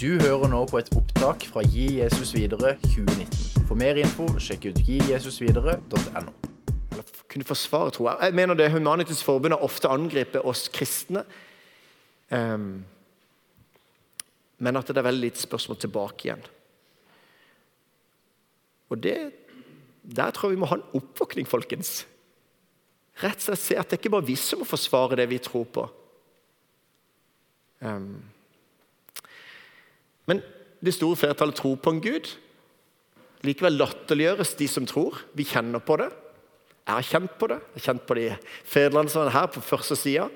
Du hører nå på et opptak fra Gi Jesus videre 2019. For mer info, sjekk ut gijesusvidere.no. kunne forsvare troa. Jeg mener det Humanitisk Forbund har ofte angrepet oss kristne. Um, men at det er veldig lite spørsmål tilbake igjen. Og det, Der tror jeg vi må ha en oppvåkning, folkens. Rett og slett se at det ikke bare er vi som må forsvare det vi tror på. Ehm, men det store flertallet tror på en Gud. Likevel latterliggjøres de som tror. Vi kjenner på det. Jeg har kjent på det. Jeg har kjent på det i Federlandsvennen her på første sida.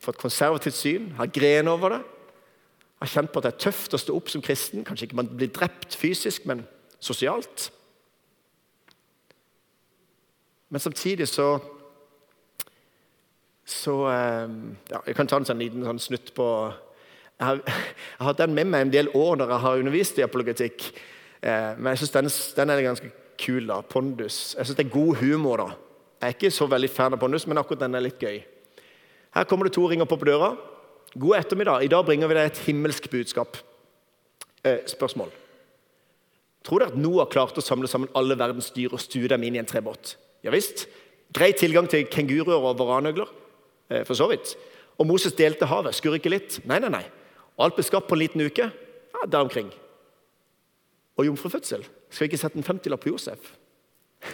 Fått konservativt syn. Har gren over det. Jeg har kjent på at det er tøft å stå opp som kristen. Kanskje ikke man blir drept fysisk, men sosialt. Men samtidig så Så eh, ja, Jeg kan ta en sånn liten sånn snutt på jeg har, hatt den med meg en del år når jeg har undervist i apologetikk. Eh, men jeg syns den, den, er ganske kul. da, Pondus. Jeg syns det er god humor. da. Jeg er ikke så veldig fan av pondus, men akkurat den er litt gøy. Her kommer det to ringer på på døra. God ettermiddag. I dag bringer vi deg et himmelsk budskap. Eh, spørsmål. Tror dere at Noah klarte å samle sammen alle verdens dyr og stue dem inn i en trebåt? Ja visst. Grei tilgang til kenguruer og varanøgler. Eh, for så vidt. Og Moses delte havet. Skurrer ikke litt? Nei, nei, nei. Alt ble skapt på en liten uke. Ja, Der omkring. Og jomfrufødsel. Skal vi ikke sette en 50-lapp på Josef?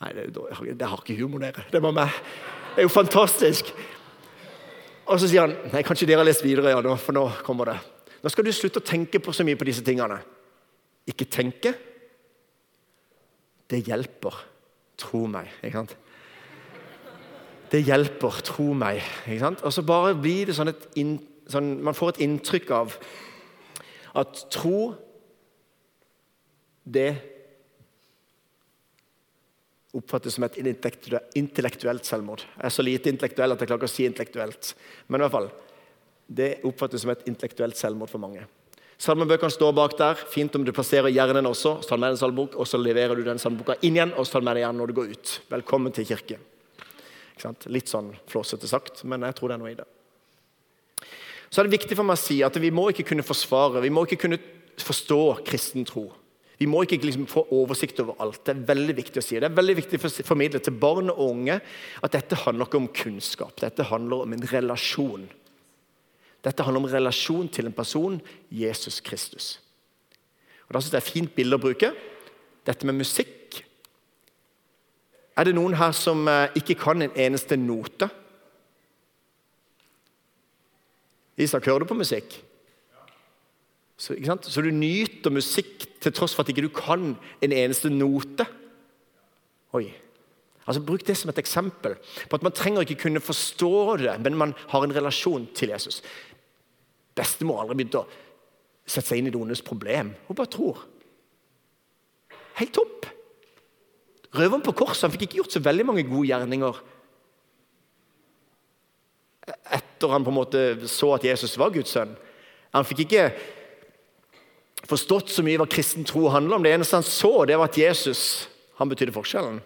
Nei, det, det har ikke humor, dere. Det var meg. Det er jo fantastisk. Og så sier han nei, kanskje dere har lest videre, ja, for nå kommer det. Nå skal du slutte å tenke på så mye på disse tingene. Ikke tenke. Det hjelper. Tro meg. ikke sant? Det hjelper, tro meg. ikke sant? Og så bare blir det sånn inn, sånn, Man får et inntrykk av at tro det oppfattes som et intellektuelt selvmord. Jeg er så lite intellektuell at jeg klarer ikke å si intellektuelt. Men i hvert fall, det oppfattes som et intellektuelt selvmord for mange. Salmebøkene står bak der. Fint om du plasserer hjernen også. Så tar med en salmebok, og så leverer du den salmeboka inn igjen og så tar med deg igjen når du går ut. Velkommen til kirke. Litt sånn flåsete sagt, men jeg tror det er noe i det. Så er det viktig for meg å si at vi må ikke kunne forsvare, vi må ikke kunne forstå kristen tro. Vi må ikke liksom få oversikt over alt. Det er veldig viktig å si. Det er veldig viktig å formidle til barn og unge at dette handler ikke om kunnskap. Dette handler om en relasjon. Dette handler om relasjon til en person, Jesus Kristus. Og Da syns jeg det er fint bilde å bruke. Dette med musikk. Er det noen her som eh, ikke kan en eneste note? Isak, hører du på musikk? Så, så, du nyter musikk til tross for at ikke du kan en eneste note? Oi. Altså, Bruk det som et eksempel på at man trenger ikke kunne forstå det, men man har en relasjon til Jesus. Bestemor aldri begynt å sette seg inn i det ondes problem. Hun bare tror. Helt topp. Røveren på korset han fikk ikke gjort så veldig mange gode gjerninger etter han på en måte så at Jesus var Guds sønn. Han fikk ikke forstått så mye hva kristen tro handler om. Det eneste han så, det var at Jesus han betydde forskjellen.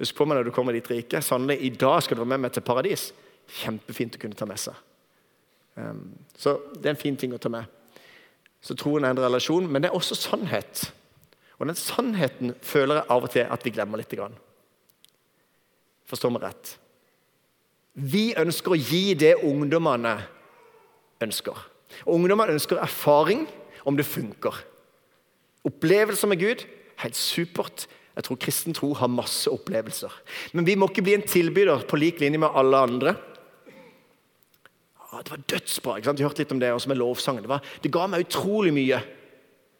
Husk på meg når du kommer dit rike. Sannelig, i dag skal du være med meg til paradis. Kjempefint å kunne ta med seg. Um, så det er en fin ting å ta med. Så troen er en relasjon, men det er også sannhet. Og den sannheten føler jeg av og til at vi glemmer litt. Forstår meg rett. Vi ønsker å gi det ungdommene ønsker. Og Ungdommene ønsker erfaring om det funker. Opplevelser med Gud helt supert. Jeg tror kristen tro har masse opplevelser. Men vi må ikke bli en tilbyder på lik linje med alle andre. det var dødsbra. ikke sant? Du hørte litt om det også med lovsangen. Det, var, det ga meg utrolig mye.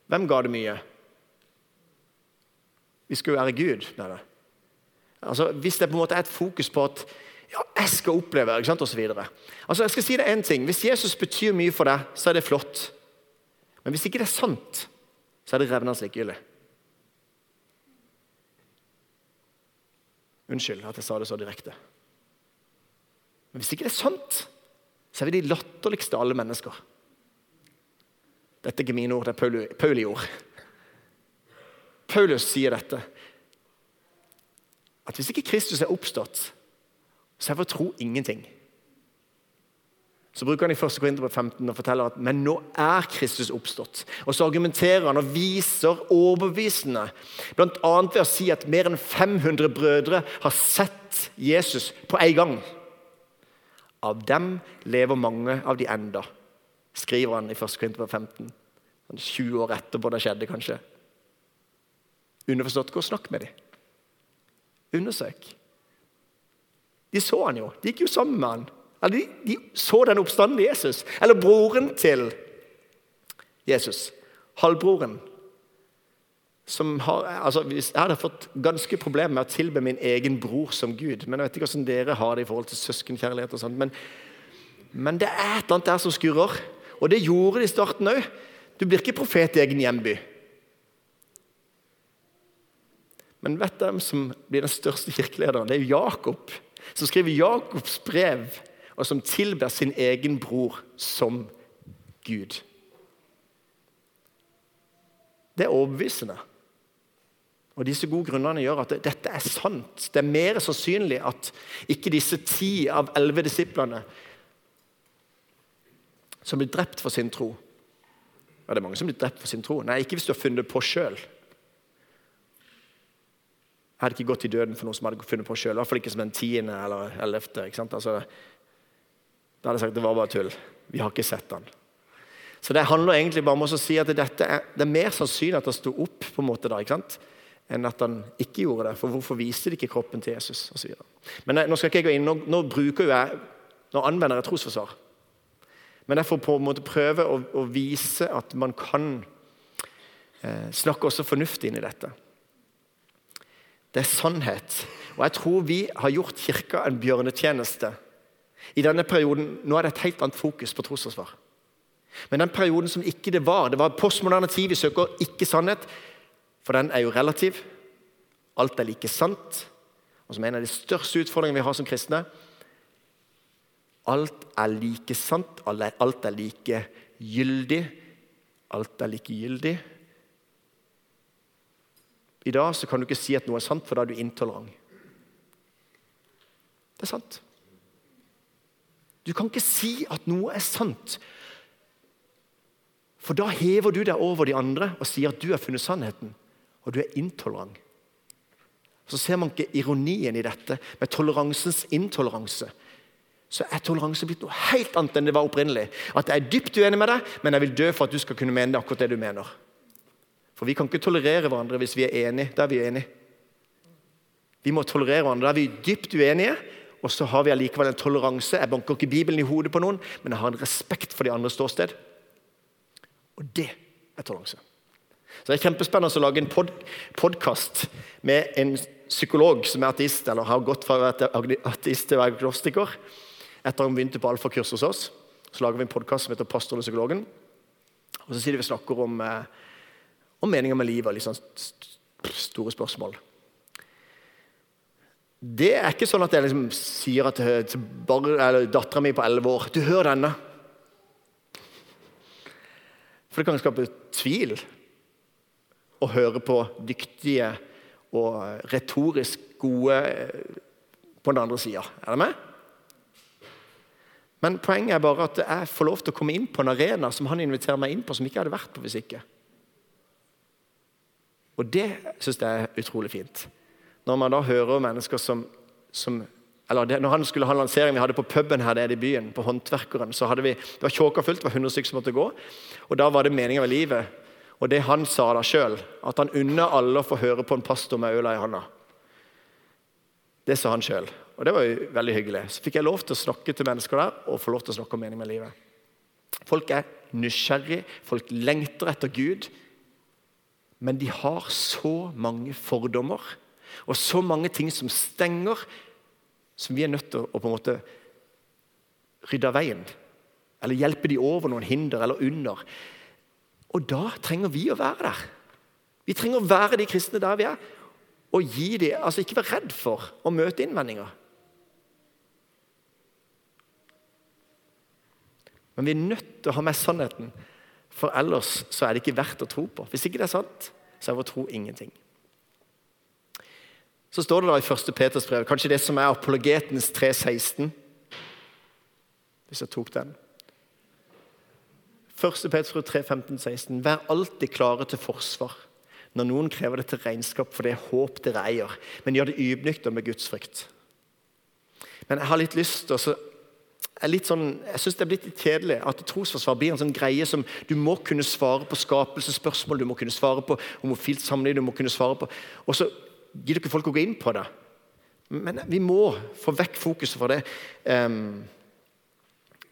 Hvem ga det mye? Vi skal jo være Gud. Nei, nei. Altså, hvis det på en måte er et fokus på at ja, jeg skal oppleve ikke sant, og så altså, jeg skal si deg en ting. Hvis Jesus betyr mye for deg, så er det flott. Men hvis ikke det er sant, så er det revnende likegyldig. Unnskyld at jeg sa det så direkte. Men hvis ikke det er sant, så er vi de latterligste av alle mennesker. Dette er ikke mine ord, det er Pauli ord. Paulus sier dette. At hvis ikke Kristus er oppstått, så er vår tro ingenting. så bruker han i 1. Korinter 15 og forteller at men nå er Kristus oppstått. Og Så argumenterer han og viser overbevisende, bl.a. ved å si at mer enn 500 brødre har sett Jesus på en gang. Av dem lever mange av de enda, skriver han i 1. Korinter 15. 20 sånn år etterpå det skjedde, kanskje. Underforstått, gå og snakk med dem. Undersøk. De så han jo. De gikk jo sammen med han. Eller de, de så den oppstandende Jesus. Eller broren til Jesus. Halvbroren. Som har, altså, jeg hadde fått ganske problemer med å tilbe min egen bror som Gud. Men jeg vet ikke hvordan dere har det i forhold til søskenkjærlighet. og sånt, men, men det er et eller annet der som skurrer. Og det gjorde det i starten òg. Du blir ikke profet i egen hjemby. Men vet du hvem som blir den største kirkelederen? Det er Jakob, som skriver Jakobs brev og som tilber sin egen bror som Gud. Det er overbevisende. Og Disse gode grunnene gjør at dette er sant. Det er mer sannsynlig at ikke disse ti av elleve disiplene som blir drept for sin tro Ja, det er mange som blir drept for sin tro. Nei, ikke hvis du har funnet det på sjøl. Jeg hadde ikke gått i døden for noe som hadde funnet på sjøl. I hvert fall ikke som den tiende eller ellevte. Altså, da hadde jeg sagt det var bare tull. Vi har ikke sett han. Så det handler egentlig bare om å si at er, det er mer sannsynlig at han sto opp på en måte da, enn at han ikke gjorde det. For hvorfor viste de ikke kroppen til Jesus? Og så Men nå skal ikke jeg gå inn, nå, nå bruker jeg, nå anvender jeg trosforsvar. Men jeg får på en måte prøve å, å vise at man kan eh, snakke også fornuftig inn i dette. Det er sannhet. Og jeg tror vi har gjort Kirka en bjørnetjeneste i denne perioden, Nå er det et helt annet fokus på trosforsvar. Men den perioden som ikke det var Det var postmoderne tid. Vi søker ikke sannhet, for den er jo relativ. Alt er like sant. Og som en av de største utfordringene vi har som kristne Alt er like sant, alt er like gyldig. Alt er like gyldig. I dag så kan du ikke si at noe er sant, for da er du intolerant. Det er sant. Du kan ikke si at noe er sant. For da hever du deg over de andre og sier at du har funnet sannheten. Og du er intolerant. Så ser man ikke ironien i dette med toleransens intoleranse. Så er toleranse blitt noe helt annet enn det var opprinnelig. At jeg er dypt uenig med deg, men jeg vil dø for at du skal kunne mene akkurat det du mener. For vi kan ikke tolerere hverandre hvis vi er enige. Da er vi enige. Vi må tolerere hverandre. Da er vi dypt uenige, og så har vi allikevel en toleranse. Jeg banker ikke Bibelen i hodet på noen, men jeg har en respekt for de andre ståsted. Og det er toleranse. Så Det er kjempespennende å lage en pod podkast med en psykolog som er ateist, eller har gått fra å være ateist til å være agnostiker. Etter at han begynte på alfakurs hos oss, så lager vi en podkast som heter 'Pastoren og psykologen'. Og så sier de vi snakker om, eh, om meninga med livet og sånn store spørsmål. Det er ikke sånn at jeg liksom sier at til dattera mi på 11 år Du, hør denne. For det kan skape tvil å høre på dyktige og retorisk gode eh, på den andre sida. Er det med? Men poenget er bare at jeg får lov til å komme inn på en arena som han inviterer meg inn på, som ikke hadde vært på hvis ikke. Og det syns jeg er utrolig fint. Når man da hører mennesker som, som eller det, når han skulle ha lansering vi hadde på puben her nede i byen, på Håndverkeren, så hadde vi, Det var tjåka fullt, det var 100 stykker som måtte gå. og Da var det meninga med livet. Og det han sa da sjøl, at han unner alle å få høre på en pastor med øla i handa. Det sa han sjøl. Og det var jo veldig hyggelig. Så fikk jeg lov til å snakke til mennesker der og få lov til å snakke om mening med livet. Folk er nysgjerrig, folk lengter etter Gud. Men de har så mange fordommer og så mange ting som stenger, som vi er nødt til å på en måte rydde av veien. Eller hjelpe de over noen hinder eller under. Og da trenger vi å være der. Vi trenger å være de kristne der vi er. Og gi de, altså ikke være redd for å møte innvendinger. Men vi er nødt til å ha med sannheten, for ellers så er det ikke verdt å tro på. Hvis ikke det er sant, så er vår tro ingenting. Så står det da i 1. Peters brev, kanskje det som er apologetens 3.16 Hvis jeg tok den. 1. Peters 3, 15, 16. Vær alltid klare til forsvar når noen krever det til regnskap for det håp dere eier, men gjør det ydmykt og med Guds frykt. Men jeg har litt lyst til å sånn, jeg synes det er blitt litt kjedelig at trosforsvar blir en sånn greie som du må kunne svare på skapelsesspørsmål, du må kunne svare på homofilt samliv, du må kunne svare på Og så gidder ikke folk å gå inn på det. Men vi må få vekk fokuset fra det. Um,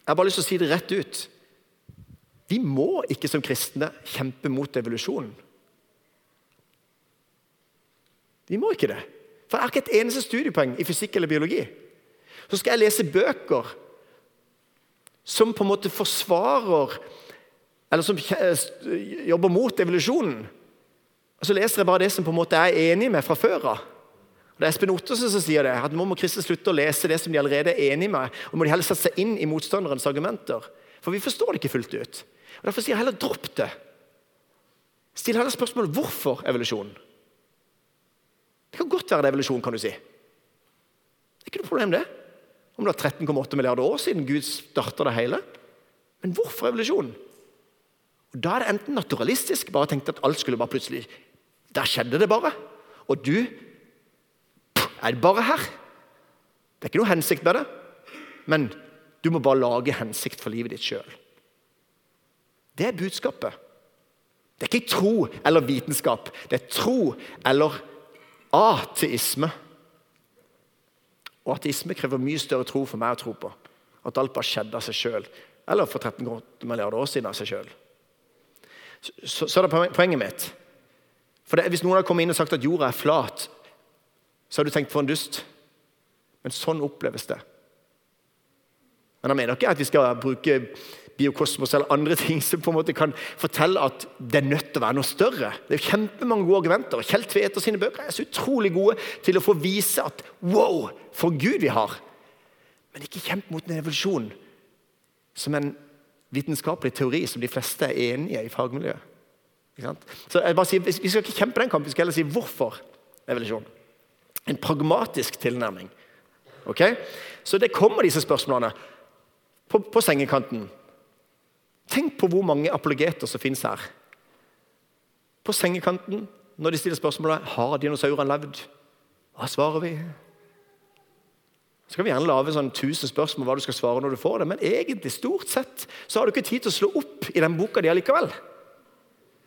jeg har bare lyst til å si det rett ut. Vi må ikke som kristne kjempe mot evolusjonen. Vi må ikke det. For jeg har ikke et eneste studiepoeng i fysikk eller biologi. Så skal jeg lese bøker som på en måte forsvarer Eller som jobber mot evolusjonen. Og Så leser jeg bare det som på en måte er enig med fra før av. Det er Espen Ottersen som sier det, at nå må kristne slutte å lese det som de allerede er enig med, og må de heller sette seg inn i motstanderens argumenter. For vi forstår det ikke fullt ut. Og Derfor sier jeg heller dropp det. Still heller spørsmålet hvorfor evolusjon. Det kan godt være det er evolusjon, kan du si. Det er ikke noe problem, det. Om det er 13,8 milliarder år siden Gud starta det hele. Men hvorfor evolusjon? Og Da er det enten naturalistisk, bare tenkte at alt skulle bare plutselig Der skjedde det bare. Og du er bare her. Det er ikke noe hensikt med det. Men du må bare lage hensikt for livet ditt sjøl. Det er budskapet. Det er ikke tro eller vitenskap. Det er tro eller ateisme. Og ateisme krever mye større tro for meg å tro på. At alt bare skjedde av seg sjøl. Eller for 13 milliarder år siden av seg sjøl. Så, så, er det poenget mitt. For det, Hvis noen hadde kommet inn og sagt at jorda er flat, så har du tenkt for en dust. Men sånn oppleves det. Men han mener ikke at vi skal bruke biokosmos eller andre ting som på en måte kan fortelle at det er nødt til å være noe større. Det er jo kjempemange gode argumenter. Kjell Tveter sine bøker er så utrolig gode til å få vise at wow, for Gud vi har. Men ikke kjemp mot en evolusjon som en vitenskapelig teori som de fleste er enige i fagmiljøet. Så jeg bare sier, Vi skal ikke kjempe den kampen, vi skal heller si hvorfor evolusjon. En pragmatisk tilnærming. Okay? Så det kommer disse spørsmålene på, på sengekanten. Tenk på hvor mange apologeter som finnes her. På sengekanten, når de stiller spørsmålet har dinosaurene levd, hva svarer vi? Så kan vi gjerne lage sånn 1000 spørsmål hva du skal svare når du får det, men egentlig, stort sett, så har du ikke tid til å slå opp i den boka di allikevel.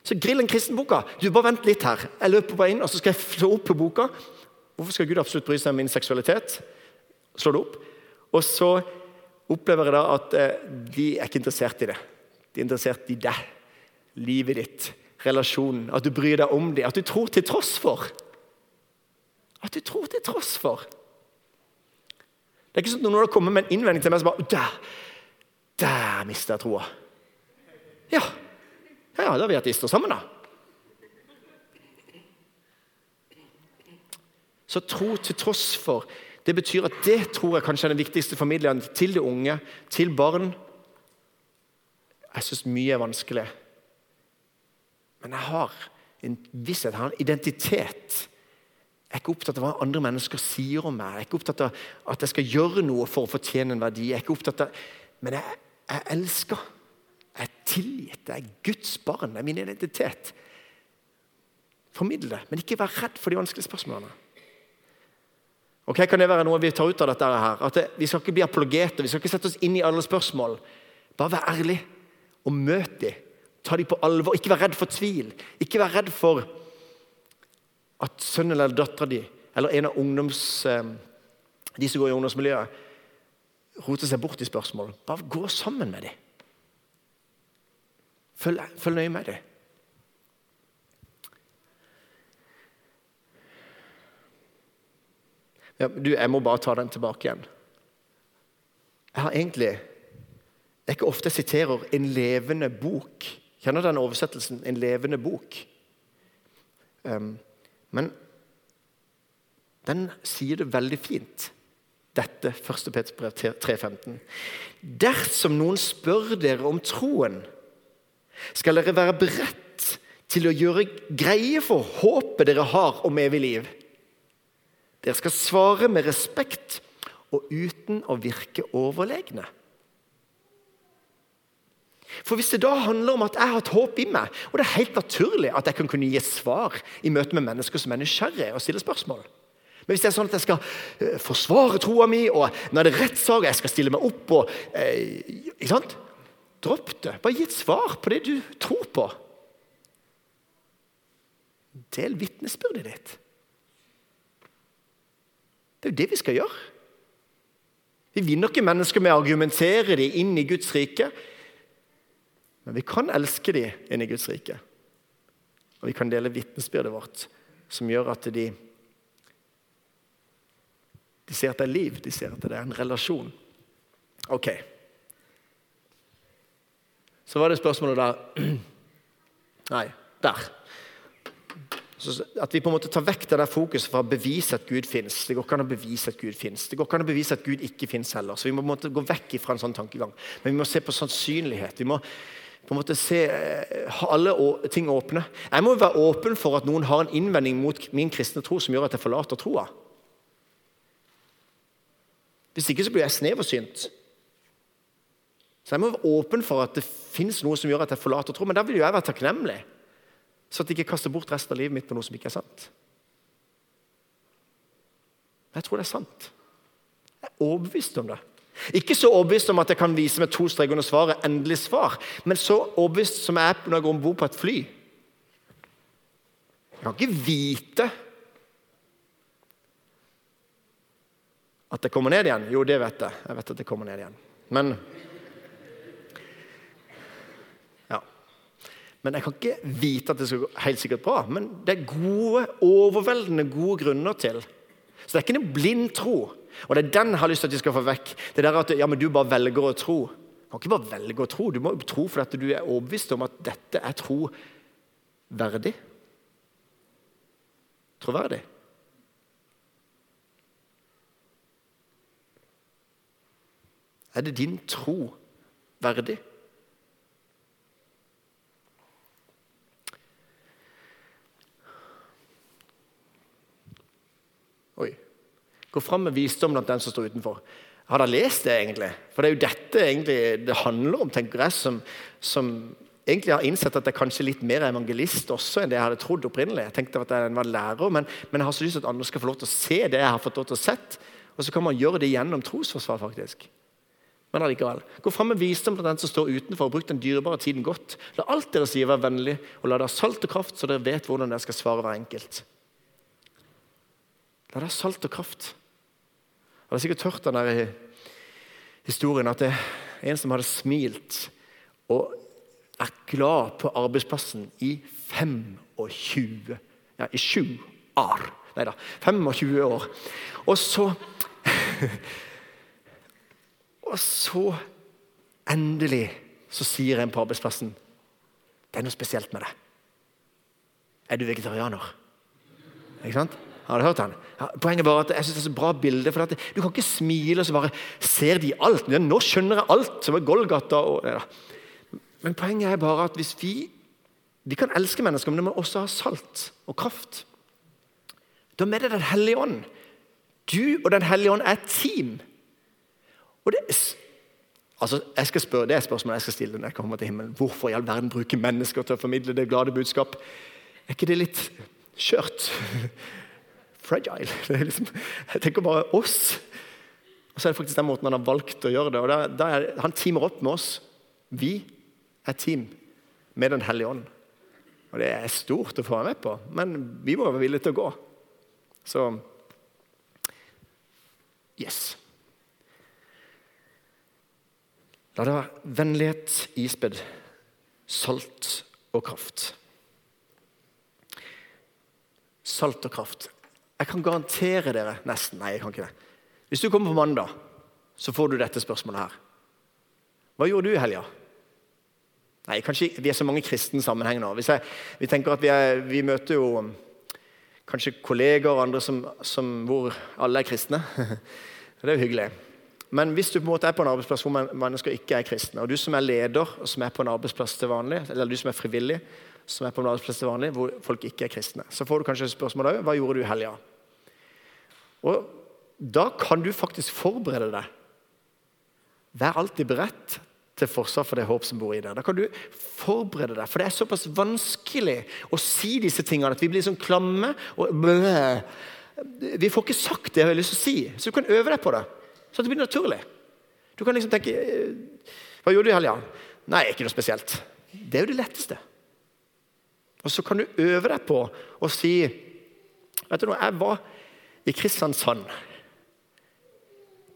Så grill en kristenboka. Du, bare vent litt her. Jeg løper bare inn, og så skal jeg slå opp på boka. Hvorfor skal Gud absolutt bry seg om min seksualitet? Slå det opp. Og så opplever jeg da at eh, de er ikke interessert i det. De er interessert i deg, livet ditt, relasjonen. At du bryr deg om dem. At du tror til tross for. At du tror til tross for. Det er ikke sånn at noen har kommet med en innvending til meg som bare Der, der mister jeg troa. Ja. ja, da har vi ateister sammen, da. Så tro til tross for det betyr at det tror jeg kanskje er den viktigste formidleren til de unge, til barn. Jeg syns mye er vanskelig. Men jeg har en visshet, jeg har en identitet. Jeg er ikke opptatt av hva andre mennesker sier om meg. Jeg er ikke opptatt av at jeg skal gjøre noe for å fortjene en verdi. Jeg er ikke opptatt av, Men jeg, jeg elsker. Jeg er tilgitt. Jeg er Guds barn. Det er min identitet. Formidle det, men ikke vær redd for de vanskelige spørsmålene. Ok, Kan det være noe vi tar ut av dette? her? At det, Vi skal ikke bli apologeter, vi skal ikke sette oss inn i alle spørsmål. Bare vær ærlig og møt dem. Ta dem på alvor. Ikke vær redd for tvil. Ikke vær redd for at sønnen eller dattera di eller en av ungdoms, eh, de som går i ungdomsmiljøet, roter seg bort i spørsmål. Bare gå sammen med dem. Følg, følg nøye med dem. Ja, du, jeg må bare ta den tilbake igjen. Jeg har egentlig Det er ikke ofte jeg siterer 'en levende bok'. Kjenner den oversettelsen? 'En levende bok'. Um, men den sier det veldig fint, dette 1. Peters brev 3,15. Dersom noen spør dere om troen, skal dere være beredt til å gjøre greie for håpet dere har om evig liv. Dere skal svare med respekt og uten å virke overlegne. For Hvis det da handler om at jeg har et håp i meg, og det er helt naturlig at jeg kan kunne gi svar i møte med mennesker som er nysgjerrige og stiller spørsmål Men hvis det er sånn at jeg skal eh, forsvare troa mi, og når det er rettssak, jeg skal stille meg opp og eh, ikke sant? Dropp det. Bare gi et svar på det du tror på. Del vitnesbyrdet ditt. Det er jo det vi skal gjøre. Vi vinner ikke mennesker med å argumentere dem inn i Guds rike. Men vi kan elske de inn i Guds rike. Og vi kan dele vitnesbyrdet vårt, som gjør at de De ser at det er liv, de ser at det er en relasjon. Ok. Så var det spørsmålet der Nei, der. Så at vi på en måte tar vekk det der fokuset fra å bevise at Gud fins. Det går ikke an å bevise at Gud fins. Det går ikke an å bevise at Gud ikke fins heller. Så vi må på en måte gå vekk fra en sånn tankegang. Men vi må se på sannsynlighet. Vi må på en måte se eh, alle ting åpne. Jeg må være åpen for at noen har en innvending mot min kristne tro som gjør at jeg forlater troa. Hvis ikke så blir jeg sneversynt. Så jeg må være åpen for at det fins noe som gjør at jeg forlater tro. Men da vil jo jeg være takknemlig. Så at jeg ikke kaster bort resten av livet mitt på noe som ikke er sant. Jeg tror det er sant. Jeg er overbevist om det. Ikke så overbevist om at jeg kan vise med to streker under svaret endelig svar, men så overbevist som jeg er når jeg går om bord på et fly. Jeg kan ikke vite at det kommer ned igjen. Jo, det vet jeg. Jeg vet at det kommer ned igjen. Men Men jeg kan ikke vite at det skal gå helt sikkert bra. Men det er gode, overveldende gode grunner til. Så det er ikke en blind tro. Og det er den jeg har lyst til at de skal få vekk. Det der at ja, men du bare velger å tro. Du kan ikke bare velge å tro. Du må tro fordi du er overbevist om at dette er troverdig. Troverdig. Er det din tro verdig? Gå fram med visdom blant den som står utenfor. Har dere lest det, egentlig? For det er jo dette egentlig det handler om, tenker jeg, som, som egentlig har innsett at jeg er kanskje litt mer evangelist også enn det jeg hadde trodd opprinnelig. Jeg tenkte at jeg var lærer, men, men, jeg har så lyst til at andre skal få lov til å se det jeg har fått lov til å sett. Og så kan man gjøre det gjennom trosforsvar, faktisk. Men allikevel, gå fram med visdom blant den som står utenfor, og bruk den dyrebare tiden godt. La alt dere sier være vennlig, og la det ha salt og kraft, så dere vet hvordan dere skal svare hver enkelt. La det ha salt og kraft. Du har sikkert hørt den der historien at det er en som hadde smilt og er glad på arbeidsplassen i 25 Ja, i 7 år. Nei da, 25 år. Og så Og så endelig så sier en på arbeidsplassen Det er noe spesielt med det. Er du vegetarianer? Ikke sant? Har du hørt han? Poenget var at jeg synes det er så bra bilde. for Du kan ikke smile og så bare ser de alt. Ja, nå skjønner jeg alt, som er Golgata. Og, ja. Men poenget er bare at hvis vi vi kan elske mennesker, men det må også ha salt og kraft. Da er det Den hellige ånd. Du og Den hellige ånd er et team. Og det, altså, jeg skal spørre, Det er spørsmålet jeg skal stille når jeg kommer til himmelen. Hvorfor i all verden bruke mennesker til å formidle det glade budskap? Er ikke det litt skjørt? Fragile. Liksom, jeg tenker bare oss. Og så er det faktisk den måten han har valgt å gjøre det. og da, da er, Han teamer opp med oss. Vi er team med Den hellige ånd. Og det er stort å få være med på, men vi må være villige til å gå. Så yes. La det være vennlighet ispedd, salt og kraft. Salt og kraft. Jeg kan garantere dere Nesten. Nei, jeg kan ikke det. Hvis du kommer på mandag, så får du dette spørsmålet her. Hva gjorde du i helga? Nei, kanskje Vi er så mange kristne sammenhenger nå. Jeg, vi tenker at vi, er, vi, møter jo um, kanskje kolleger og andre som, som, hvor alle er kristne. Det er jo hyggelig. Men hvis du på en måte er på en arbeidsplass hvor mennesker ikke er kristne, og du som er leder og som er på en arbeidsplass til vanlig, eller du som er frivillig, som er på en arbeidsplass til vanlig, hvor folk ikke er kristne. Så får du kanskje spørsmål òg hva gjorde du i helga. Og da kan du faktisk forberede deg. Vær alltid beredt til forsvar for det håp som bor i deg. Da kan du forberede deg, for det er såpass vanskelig å si disse tingene at vi blir sånn klamme. og. Vi får ikke sagt det jeg har lyst til å si, så du kan øve deg på det. Så det blir naturlig. Du kan liksom tenke «Eh, Hva gjorde du i helga? Nei, ikke noe spesielt. Det er jo det letteste. Og så kan du øve deg på å si Vet du noe, jeg var i Kristiansand.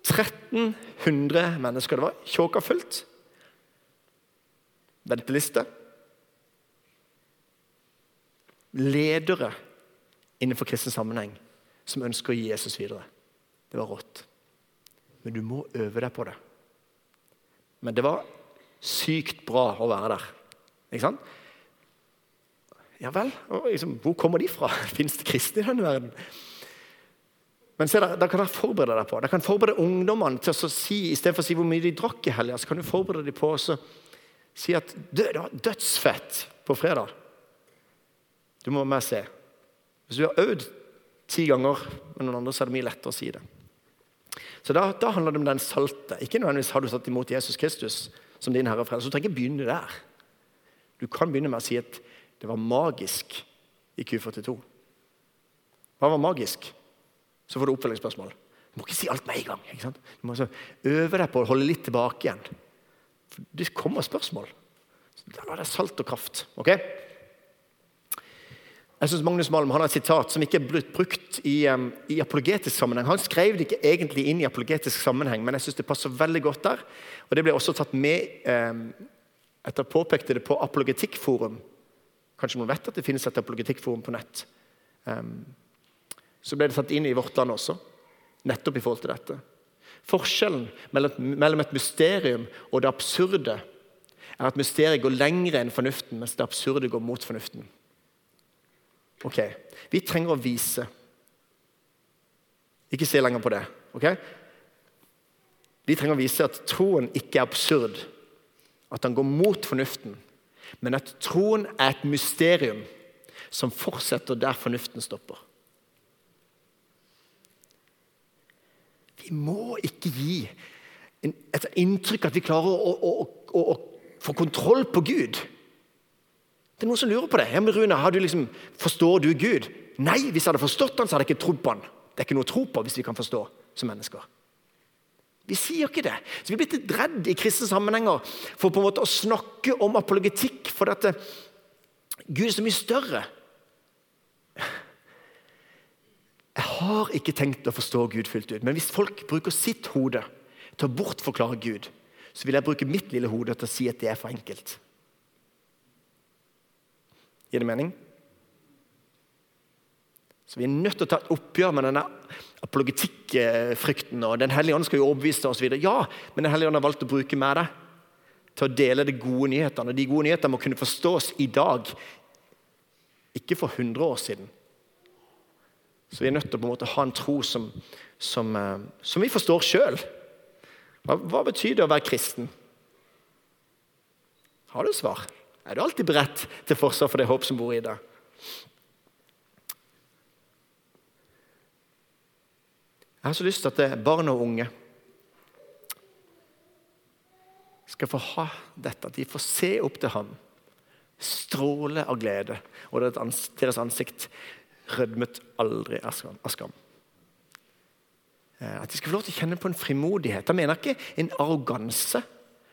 1300 mennesker det var. Tjåka fullt. Venteliste. Ledere innenfor kristen sammenheng som ønsker å gi Jesus videre. Det var rått. Men du må øve deg på det. Men det var sykt bra å være der. Ikke sant? Ja vel, liksom, hvor kommer de fra? Fins det kristne i denne verden? Men se, da, kan dere forberede deg på Da kan forberede ungdommene til å si, Istedenfor å si hvor mye de drakk i helga, så kan du forberede dem på å si at det var dødsfett på fredag. Du må med se. Hvis du har øvd ti ganger med noen andre, så er det mye lettere å si det. Så da, da handler det om den salte. Ikke nødvendigvis har du tatt imot Jesus Kristus som din herre og frelser. Du trenger ikke begynne der. Du kan begynne med å si at det var magisk i Q42. Hva var magisk? Så får du oppfølgingsspørsmål. Du må ikke si alt med en gang. ikke sant? Du må øve deg på å holde litt tilbake igjen. For det kommer spørsmål. Da er det salt og kraft. ok? Jeg synes Magnus Malm har et sitat som ikke er blitt brukt i, um, i, apologetisk sammenheng. Han skrev det ikke egentlig inn i apologetisk sammenheng, men jeg synes det passer veldig godt der. Og Det ble også tatt med um, etter påpekte det på Apologetikkforum. Kanskje noen vet at det finnes et apologetikkforum på nett. Um, så ble det tatt inn i vårt land også, nettopp i forhold til dette. Forskjellen mellom, et mysterium og det absurde er at mysteriet går lenger enn fornuften, mens det absurde går mot fornuften. Ok, Vi trenger å vise. Ikke se lenger på det. ok? Vi trenger å vise at troen ikke er absurd, at den går mot fornuften, men at troen er et mysterium som fortsetter der fornuften stopper. Må ikke gi et inntrykk at vi klarer å, å, å, å få kontroll på Gud. Det er noen som lurer på det. Ja, men Rune, du liksom, Forstår du Gud? Nei, hvis jeg hadde forstått han, så hadde jeg ikke trodd på han. Det er ikke noe å tro på hvis vi kan forstå som mennesker. Vi sier ikke det. Så Vi er blitt redd i kristne sammenhenger for på en måte å snakke om apologetikk, for at Gud er så mye større. Jeg har ikke tenkt å forstå Gud fullt ut, men hvis folk bruker sitt hode til å bortforklare Gud, så vil jeg bruke mitt lille hode til å si at det er for enkelt. Gir det mening? Så Vi er nødt til å ta et oppgjør med denne apologetikkfrykten. og Den hellige ånd skal jo overbevise oss videre. Ja, men Den hellige ånd har valgt å bruke med det til å dele de gode nyhetene. Og De gode nyhetene må kunne forstås i dag, ikke for 100 år siden. Så vi er nødt til å på en måte ha en tro som, som, eh, som vi forstår sjøl. Hva, hva betyr det å være kristen? Har du svar? Er du alltid beredt til forsvar for det håp som bor i deg? Jeg har så lyst til at barn og unge skal få ha dette, at de får se opp til ham, stråle av glede, og deres ansikt rødmet aldri av skam. Eh, at de skal få lov til å kjenne på en frimodighet. Da mener jeg ikke en arroganse.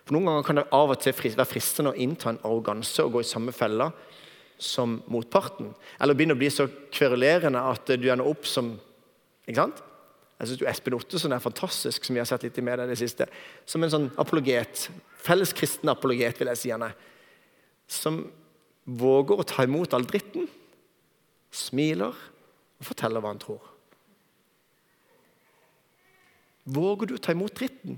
For Noen ganger kan det av og til være fristende å innta en arroganse og gå i samme fella som motparten. Eller begynne å bli så kverulerende at du ender opp som ikke sant? Jeg syns Espen Ottesen er fantastisk, som vi har sett litt i media det siste. Som en sånn apologet. Felles kristen apologet, vil jeg si han er. Som våger å ta imot all dritten, smiler og forteller hva han tror. Våger du å ta imot dritten?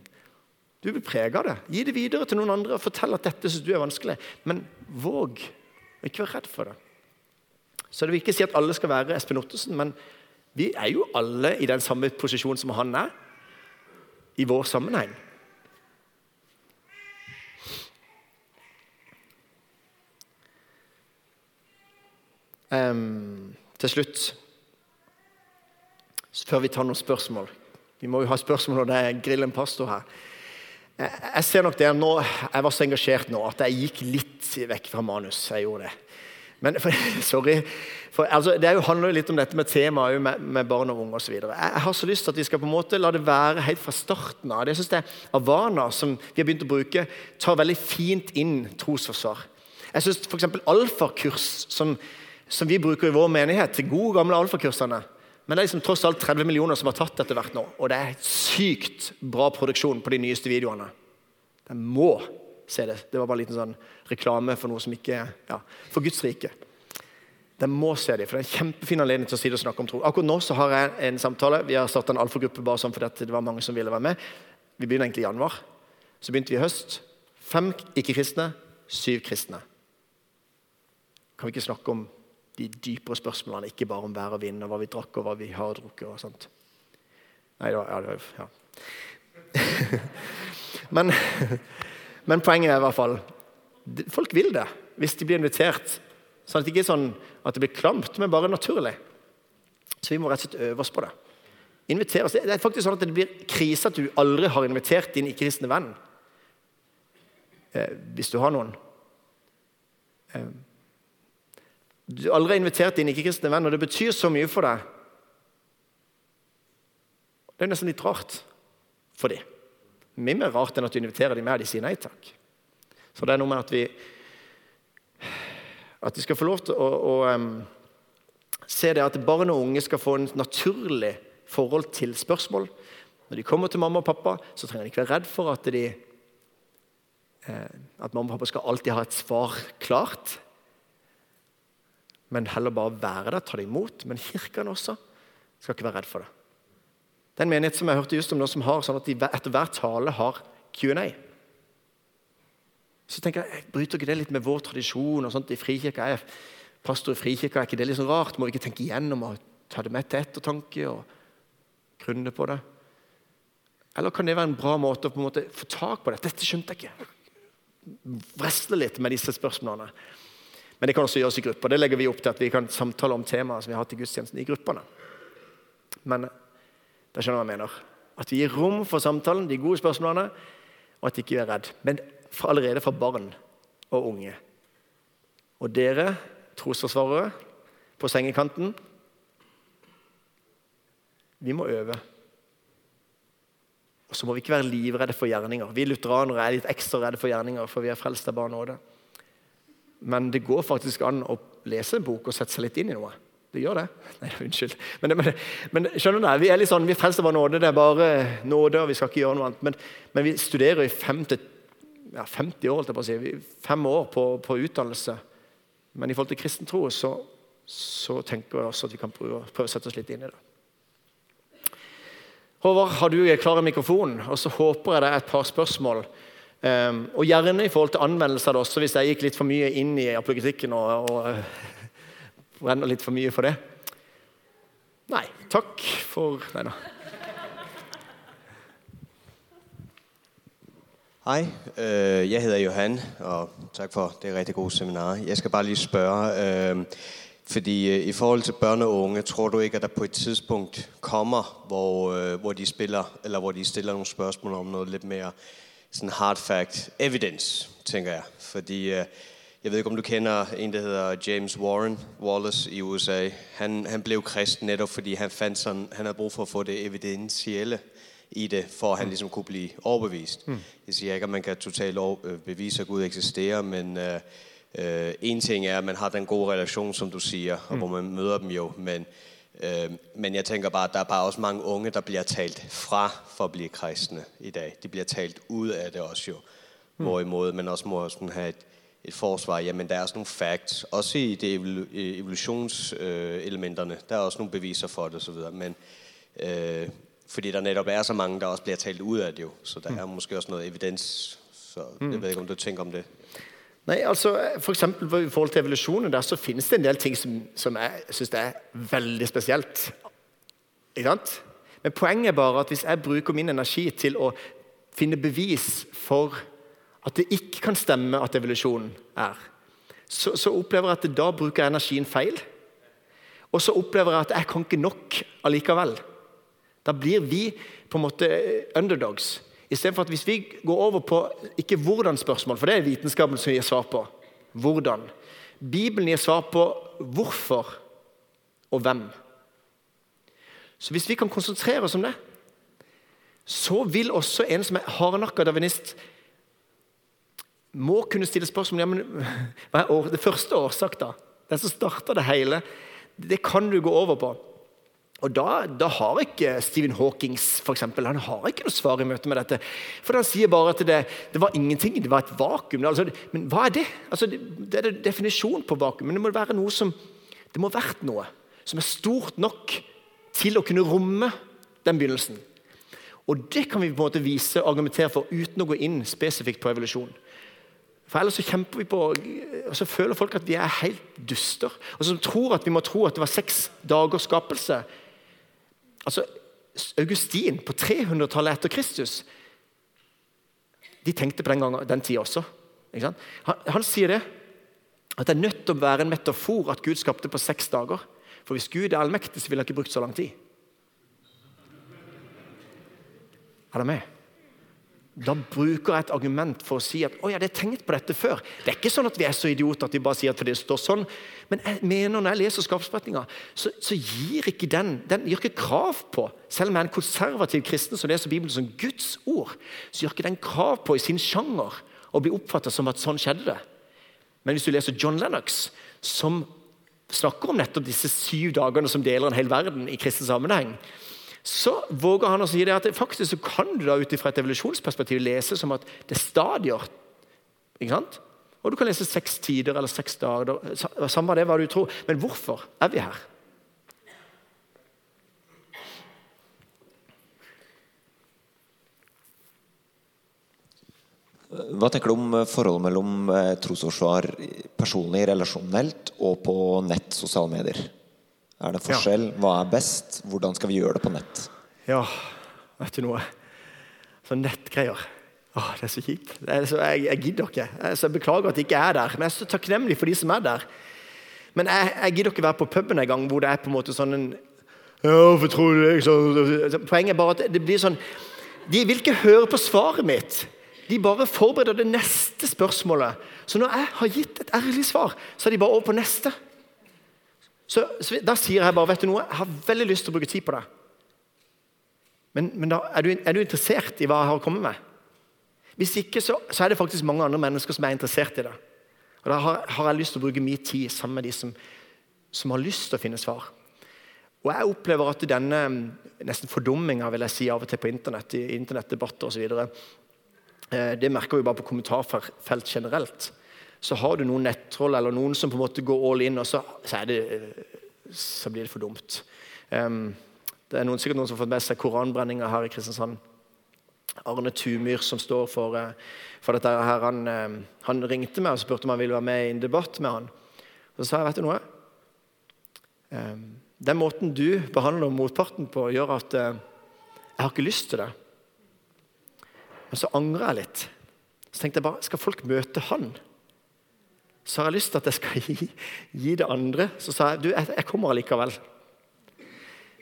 Du blir prega av det. Gi det videre til noen andre og fortell at dette synes du er vanskelig. Men våg å ikke være redd for det. Så det vil ikke si at alle skal være Espen Ottesen, men vi er jo alle i den samme posisjonen som han er, i vår sammenheng. Um, til slutt, før vi tar noen spørsmål Vi må jo ha spørsmål når det er grillen pastor her. Jeg, jeg ser nok det nå, jeg var så engasjert nå at jeg gikk litt vekk fra manus. Jeg gjorde det. Men for, sorry. For, altså, det handler jo litt om dette med temaet med, med barn og unge osv. Jeg, jeg har så lyst til at vi skal på en måte la det være helt fra starten av. Det synes jeg Avana, som vi har begynt å bruke, tar veldig fint inn trosforsvar. Jeg syns f.eks. alfakurs, som, som, vi bruker i vår menighet, til gode, gamle alfakursene Men det er liksom tross alt 30 millioner som har tatt etter hvert nå. Og det er sykt bra produksjon på de nyeste videoene. Jeg må se det. Det var bare en liten sånn reklame for noe som ikke ja, For Guds rike. De må se dem, for det er en kjempefin anledning til å si det og snakke om tro. Akkurat nå så har jeg en samtale. Vi har starta en alfagruppe bare sånn fordi det var mange som ville være med. Vi begynner egentlig i januar. Så begynte vi i høst. Fem ikke-kristne, syv kristne. Kan vi ikke snakke om de dypere spørsmålene, ikke bare om vær og vind, og hva vi drakk og hva vi har drukket? og sånt. Nei, var, ja, ja. Men men poenget er i hvert fall folk vil det hvis de blir invitert. Sånn at det ikke er sånn at det blir klamt, men bare naturlig. Så vi må rett og slett øve oss på det. Invitere oss. Det er faktisk sånn at det blir krise at du aldri har invitert din ikke-kristne venn. Eh, hvis du har noen. Eh, du har aldri invitert din ikke-kristne venn, og det betyr så mye for deg. Det er nesten litt rart for dem. Mye mer rart enn at du inviterer dem med, og de sier nei takk. Så det er noe med at vi At de skal få lov til å, å um, se det at barn og unge skal få en naturlig forhold til spørsmål. Når de kommer til mamma og pappa, så trenger de ikke være redd for at, de, eh, at mamma og pappa skal alltid ha et svar klart. Men heller bare være der, ta det imot. Men kirken også skal ikke være redd for det. Det er en menighet som jeg hørte just om nå, som har sånn at de etter hver tale har Q&A. Så tenker jeg, Bryter ikke det litt med vår tradisjon? og sånt i frikirka? Er pastor i frikirka, er ikke det litt sånn rart? Må vi ikke tenke igjennom og ta det med til ettertanke og grunne på det? Eller kan det være en bra måte å på en måte få tak på det? Dette skjønte jeg ikke. Vresle litt med disse spørsmålene. Men det kan også gjøres i grupper. Det legger vi opp til at vi kan samtale om temaer som vi har til gudstjenesten i gruppene. Men da skjønner du hva jeg mener. At vi gir rom for samtalen, de gode spørsmålene, og at vi ikke er redd. Men for allerede fra barn og unge. Og dere, trosforsvarere på sengekanten, vi må øve. Og så må vi ikke være livredde for gjerninger. Vi lutheranere er litt ekstra redde for gjerninger, for vi er frelst av nåde. Men det går faktisk an å lese en bok og sette seg litt inn i noe. Det gjør det. Nei, unnskyld. Men, men, men skjønner du, vi er litt sånn, vi frelser bare nåde. Det er bare nåde, og vi skal ikke gjøre noe annet. Men, men vi studerer i fem til, ja, 50 år, på å si. fem år på, på, utdannelse. Men i forhold til kristen tro så, så, tenker jeg også at vi kan prøve, prøve å sette oss litt inn i det. Håvard, har du klar mikrofon? Og så håper jeg det er et par spørsmål. Um, og gjerne i forhold til anvendelser også, hvis jeg gikk litt for mye inn i apologetikken og, og brenner litt for mye for det? Nei. Takk for Nei da. Hej, øh, jeg hedder Johan, og tak for det rigtig gode seminar. Jeg skal bare lige spørge, øh, fordi øh, i forhold til børn og unge, tror du ikke, at der på et tidspunkt kommer, hvor, øh, hvor de spiller, eller hvor de stiller nogle spørgsmål om noget lidt mere sådan hard fact evidence, tænker jeg. Fordi øh, jeg ved ikke, om du kender en, der hedder James Warren Wallace i USA. Han, han blev kristen netop, fordi han fandt sådan, han havde brug for at få det evidentielle i det, for at han ligesom kunne blive overbevist. Mm. Jeg siger ikke, at man kan totalt øh, bevise, at Gud eksisterer, men øh, øh, en ting er, at man har den gode relation, som du siger, og mm. hvor man møder dem jo, men, men jeg tænker bare, at der er bare også mange unge, der blir talt fra for å bli kristne i dag. De blir talt ut av det også jo. Hvorimot Hvorimod man også må ha et, et forsvar, jamen der er også noen facts, også i det evolusjonselementene. der er også noen beviser for det osv., men øh, fordi der netop er så mange, der også blir talt ut av det jo, så der mm. er måske også noe evidens, så mm. jeg vet ikke, om du tænker om det. Nei, altså, for eksempel I forhold til evolusjonen der, så finnes det en del ting som, som jeg syns er veldig spesielt. Ikke sant? Men poenget er bare at hvis jeg bruker min energi til å finne bevis for at det ikke kan stemme at evolusjonen er, så, så opplever jeg at da bruker jeg energien feil. Og så opplever jeg at jeg kan ikke nok allikevel. Da blir vi på en måte underdogs Istedenfor at hvis vi går over på ikke hvordan-spørsmål, for det er vitenskapen som gir svar på. Hvordan. Bibelen gir svar på hvorfor og hvem. Så hvis vi kan konsentrere oss om det, så vil også en som er hardnakka darwinist, må kunne stille spørsmål ja, men hva er det første årsak, da? Den som starta det hele. Det kan du gå over på. Og da, da, har ikke Stephen Hawkings for eksempel, han har ikke noe svar i møte med dette. For Han sier bare at det, det var ingenting, det var et vakuum. Altså, men hva er det? Altså, det, det er definisjon på vakuum. Men det må være noe som, det må ha vært noe som er stort nok til å kunne romme den begynnelsen. Og Det kan vi på en måte vise og argumentere for uten å gå inn spesifikt på evolusjon. For Ellers så kjemper vi på, og så føler folk at vi er helt duster. Og som tror at vi må tro at det var seks dagers skapelse altså, Augustin på 300-tallet etter Kristus De tenkte på den, gangen, den tida også. Han, han, sier det, at det er nødt til å være en metafor at Gud skapte på seks dager. For hvis Gud er allmektig, så ville han ikke brukt så lang tid. Er det med? Da bruker jeg et argument for å si at å jeg er tenkt på dette før. Det er ikke sånn at vi er så idioter at vi bare sier at det står sånn. Men jeg mener når jeg leser skapsberetninga, så, så, gir ikke den den gjør ikke krav på Selv om jeg er en konservativ kristen som leser Bibelen som Guds ord, så gjør ikke den krav på i sin sjanger å bli oppfatta som at sånn skjedde det. Men hvis du leser John Lennox, som snakker om nettopp disse syv dagene som deler en hel verden i kristen sammenheng, så våger han å si det at faktisk så kan du da ut fra et evolusjonsperspektiv lese som at det er stadier. Ikke sant? Og du kan lese seks tider eller seks dager. Samme det hva du tror. Men hvorfor er vi her? Hva tenker du om forholdet mellom eh, trosforsvar personlig, relasjonelt og på nett, sosiale medier? Er det forskjell? Hva er best? Hvordan skal vi gjøre det på nett? Ja, vet du noe? Sånn nettgreier. Åh, det er så kjipt. Er så, jeg, jeg, gidder ikke. Jeg, jeg beklager at jeg ikke er der. Men jeg er så takknemlig for de som er der. Men jeg, jeg gidder ikke være på puben en gang hvor det er på en måte sånn en ja, hvorfor tror du det? Poenget er bare at det blir sånn De vil ikke høre på svaret mitt. De bare forbereder det neste spørsmålet. Så når jeg har gitt et ærlig svar, så er de bare over på neste. Så, så, Da sier jeg bare vet du noe, jeg har veldig lyst til å bruke tid på det. Men, men da, er, du, er, du, interessert i hva jeg har kommet med? Hvis ikke, så, så, er det faktisk mange andre mennesker som er interessert i det. Og Da har, har jeg lyst til å bruke mye tid sammen med de som, som, har lyst til å finne svar. Og jeg opplever at denne nesten fordumminga vil jeg si, av og til på internett, i internettdebatter osv. Eh, det merker vi bare på kommentarfelt generelt så har du noen nettroll eller noen som på en måte går all in, og så, så, det, så blir det for dumt. Um, det er noen, sikkert noen som har fått med seg koranbrenninga her i Kristiansand. Arne Tumyr, som står for, eh, for dette her, han, ehm, han, ringte meg og spurte om han ville være med i en debatt med han. Så sa jeg, vet du noe? Um, den måten du behandler motparten på, gjør at uh, jeg har ikke lyst til det. Men så angrer jeg litt. Så tenkte jeg bare, skal folk møte han? Så har jeg lyst til at jeg skal gi, gi det andre. Så sa jeg du, jeg, jeg kommer allikevel.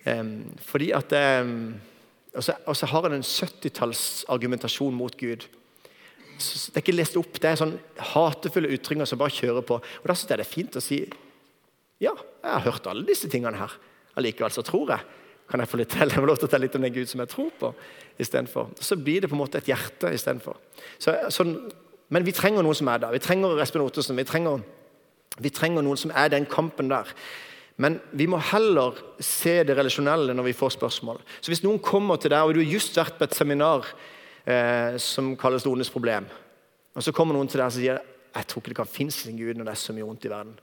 Um, fordi at um, Og så har jeg en 70-talls argumentasjon mot Gud. Så det er ikke lest opp. Det er sånn hatefulle ytringer som bare kjører på. Og Da syns jeg det er fint å si ja, jeg har hørt alle disse tingene her. Allikevel så tror jeg. Kan jeg få litt til? Jeg lov til å telle litt om den Gud som jeg tror på. I for. Så blir det på en måte et hjerte istedenfor. Så, sånn, men vi trenger noen som er der. Vi trenger Espen Ottersen. Vi trenger, vi trenger noen som er den kampen der. Men vi må heller se det relasjonelle når vi får spørsmål. Så Hvis noen kommer til deg, og du har just vært på et seminar eh, som kalles Det ondes problem, og så kommer noen til deg og sier jeg tror ikke det kan finnes en Gud når det er så mye vondt i verden.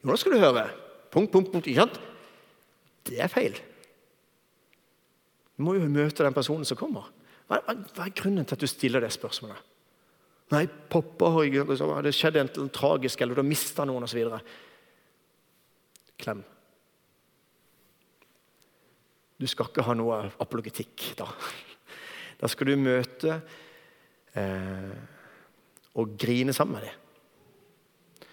Jo, nå skal du høre. Punkt, punkt, punkt. Ikke sant? Det er feil. Du må jo møte den personen som kommer. Hva er grunnen til at du stiller det spørsmålet? Nei, pappa har liksom, det skjedd en tragisk, eller du har mista noen osv. Klem. Du skal ikke ha noe apologetikk da. Da skal du møte eh, og grine sammen med dem.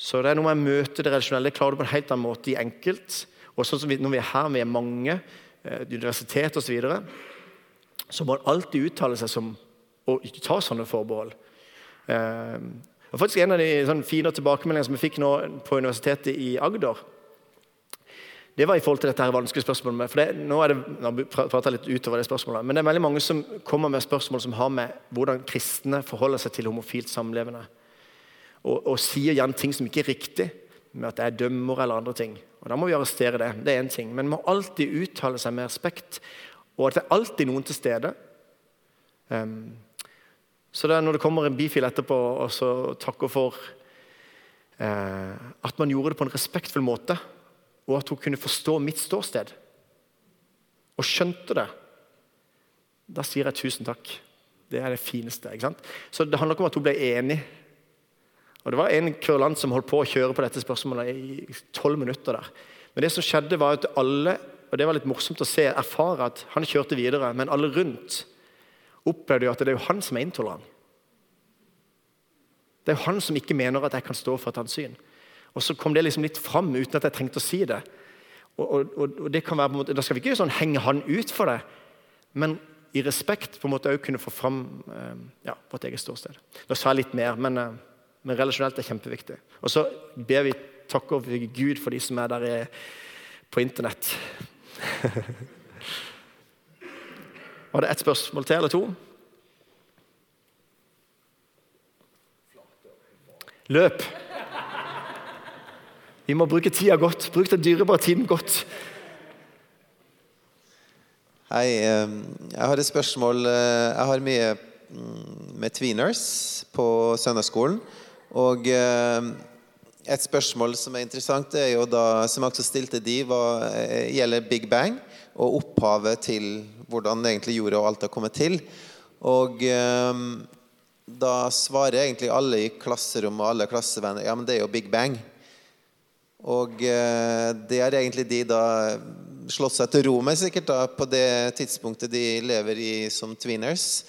Så det er noe med å møte det relasjonelle. Klarer du på en helt annen måte i enkelt. Og sånn som vi, Når vi er her, vi er mange, eh, universitet osv., så, videre, så må han alltid uttale seg som og ikke ta sånne forbehold. Eh, og faktisk En av de sånn, fine tilbakemeldingene som vi fikk nå på Universitetet i Agder, det var i forhold til dette her vanskelige spørsmålet. For det, nå er det, nå prater jeg litt utover det spørsmålet, men det er veldig mange som kommer med spørsmål som har med hvordan kristne forholder seg til homofilt samlevende. Og, og sier gjerne ting som ikke er riktig, med at det er dømmer eller andre ting. Og Da må vi arrestere det. Det er en ting. Men man må alltid uttale seg med respekt, og at det er alltid noen til stede. Um, så det er når det kommer en bifil etterpå og så takker for eh, at man gjorde det på en respektfull måte, og at hun kunne forstå mitt ståsted, og skjønte det, da sier jeg tusen takk. Det er det fineste. ikke sant? Så det handler ikke om at hun ble enig. Og Det var en kurlant som holdt på å kjøre på dette spørsmålet i tolv minutter. der. Men det som skjedde var at alle, og det var litt morsomt å se, erfare at han kjørte videre, men alle rundt opplevde jo at det er jo han som er intolerant. Det er jo han som ikke mener at jeg kan stå for et annet syn. Og så kom det liksom litt fram uten at jeg trengte å si det. Og, og, og det kan være på en måte, Da skal vi ikke sånn henge han ut for det, men i respekt på en måte også kunne få fram eh, ja, vårt eget ståsted. Nå sa jeg litt mer, men, eh, men relasjonelt er kjempeviktig. Og så ber vi takke Gud for de som er der på Internett. Var det ett spørsmål til eller to? Løp. Vi må bruke tida godt. Bruk den dyrebare tiden godt. Hei. Jeg har et spørsmål. Jeg har mye mm, med tweeners på søndagsskolen. Og et spørsmål som er interessant, er jo da, som jeg også stilte de, hva eh, gjelder Big Bang og opphavet til hvordan egentlig jorda og alt har kommet til. Og eh, da svarer egentlig alle i klasserommet og alle klassevenner ja, men det er jo Big Bang. Og eh, det har egentlig de da slått seg til ro med sikkert da, på det tidspunktet de lever i som tweeners.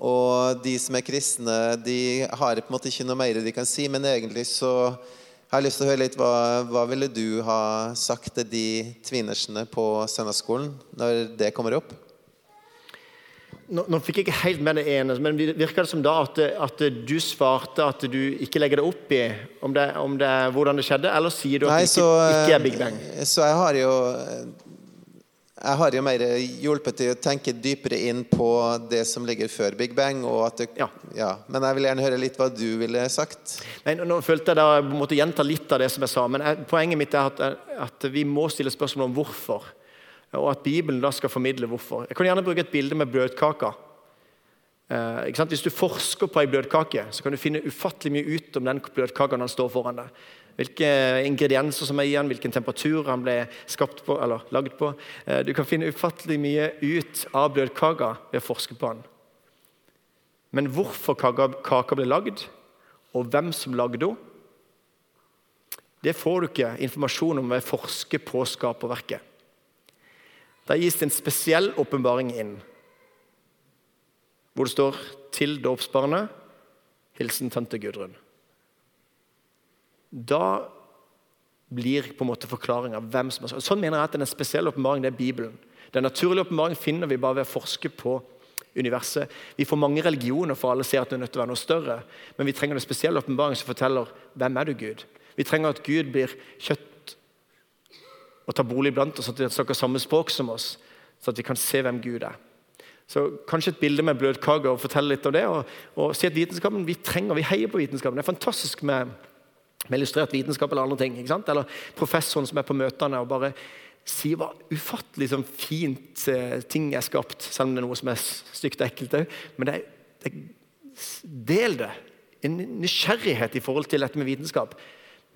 Og de som er kristne, de har på en måte ikke noe mer de kan si, men egentlig så jeg har lyst til å høre litt, hva, hva ville du ha sagt til de tvinersene på søndagsskolen når det kommer opp? Nå, nå, fikk jeg ikke helt med det ene, men virker det som da at, at, du svarte at du ikke legger det opp i om det, om det, hvordan det skjedde, eller sier du at Nei, det ikke, så, ikke, er Big Bang? Så jeg har jo jeg har jo mer hjulpet til å tenke dypere inn på det som ligger før Big Bang. Det, ja. Ja, men jeg vil gjerne høre litt hva du ville sagt. Nei, nå følte jeg da jeg måtte gjenta litt av det som jeg sa. Men jeg, poenget mitt er at, at, vi må stille spørsmål om hvorfor. Og at Bibelen da skal formidle hvorfor. Jeg kan gjerne bruke et bilde med bløtkaka. Eh, Hvis du forsker på ei bløtkake, så kan du finne ufattelig mye ut om den bløtkaka når den står foran deg hvilke ingredienser som er i den, hvilken temperatur han ble skapt på, eller lagd på. Eh, du kan finne ufattelig mye ut av bløtkaka ved å forske på den. Men hvorfor kaka ble lagd, og hvem som lagde henne, det får du ikke informasjon om ved å forske på skaperverket. Da gis det en spesiell åpenbaring inn, hvor det står 'til dåpsbarnet', hilsen tante Gudrun da blir på en måte forklaringa hvem som er Sånn mener jeg at den spesielle åpenbaringen er Bibelen. Den naturlige åpenbaringen finner vi bare ved å forske på universet. Vi får mange religioner for alle ser at det er nødt til å være noe større. Men vi trenger den spesielle åpenbaringen som forteller hvem er du, Gud. Vi trenger at Gud blir kjøtt og tar bolig blant oss, sånn at vi snakker samme språk som oss, så at vi kan se hvem Gud er. Så Kanskje et bilde med bløtkake og fortelle litt om det. Og, og si at vitenskapen, Vi trenger, vi heier på vitenskapen. Det er fantastisk med med illustrert vitenskap eller andre ting. ikke sant? Eller professoren som er på møtene og bare sier hva ufattelig sånn fint eh, ting er skapt, selv om det er noe som er stygt og ekkelt òg. Men det er, det er, del det. En nysgjerrighet i forhold til dette med vitenskap.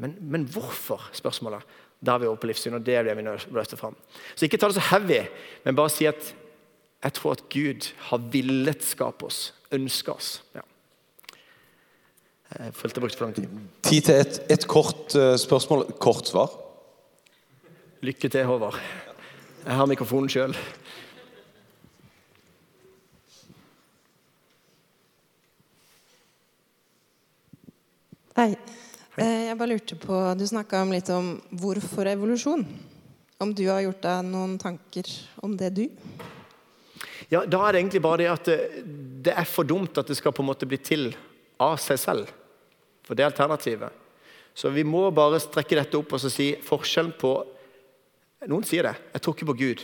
Men, men hvorfor? spørsmålet. Da er vi over på livssyn, og det er det vi løfter fram. Så ikke ta det så heavy, men bare si at jeg tror at Gud har villet skape oss, ønske oss. Ja. Jeg følte jeg brukte for lang tid. Tid til et, et kort uh, spørsmål. Kort svar. Lykke til, Håvard. Jeg har mikrofonen sjøl. Hei. Eh, jeg bare lurte på, Du snakka litt om hvorfor evolusjon. Om du har gjort deg noen tanker om det, du? Ja, Da er det egentlig bare det at det, det er for dumt at det skal på en måte bli til av seg selv. For det er alternativet. Så vi må bare strekke dette opp og så si forskjellen på Noen sier det. Jeg tror ikke på Gud.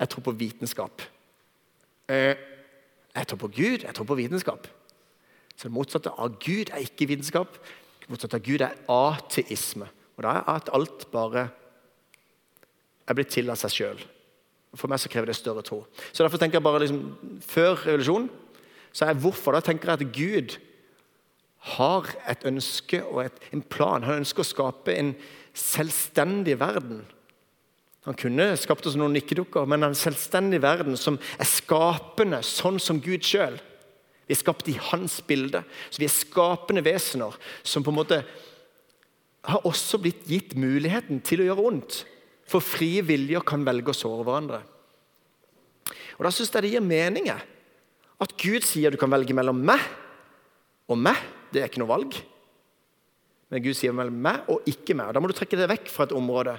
Jeg tror på vitenskap. Eh, jeg tror på Gud, jeg tror på vitenskap. Så det motsatte av Gud er ikke vitenskap. Det motsatte av Gud er ateisme. Og da er at alt bare er blitt til av seg sjøl. For meg så krever det større tro. Så derfor tenker jeg bare liksom, Før revolusjonen så er hvorfor da tenker jeg at Gud har et ønske og et, en plan. Han ønsker å skape en selvstendig verden. Han kunne skapt oss noen nikkedukker, men en selvstendig verden som er skapende, sånn som Gud sjøl. Vi er skapt i hans bilde. Så vi er skapende vesener som på en måte har også blitt gitt muligheten til å gjøre vondt. For frie viljer kan velge å såre hverandre. Og Da syns jeg det gir mening at Gud sier du kan velge mellom meg og meg. Det er ikke noe valg. Men Gud sier mellom meg og ikke meg. Da må du trekke deg vekk fra et område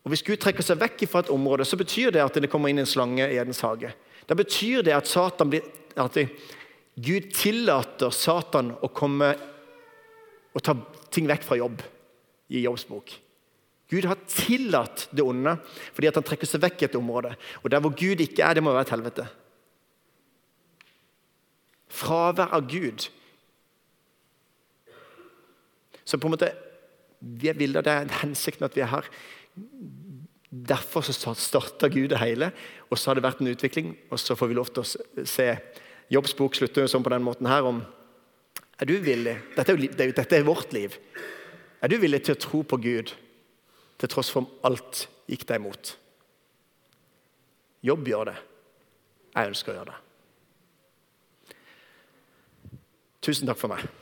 og Hvis Gud trekker seg vekk fra et område, så betyr det at det kommer inn en slange i Edens hage. Da betyr det at, blir, at Gud tillater Satan å komme og ta ting vekk fra jobb i Jobbs bok. Gud har tillatt det onde fordi at han trekker seg vekk i et område. Og der hvor Gud ikke er, det må være et helvete. Fravær av Gud. Så på en måte, vi er bildet, Det er hensikten at vi er her. Derfor så starta Gud det hele, og så har det vært en utvikling. Og så får vi lov til å se Jobbs bok slutter sånn på den måten her om Er du villig dette er, jo, dette er vårt liv. Er du villig til å tro på Gud til tross for om alt gikk deg imot? Jobb gjør det. Jeg ønsker å gjøre det. Tusen takk for meg.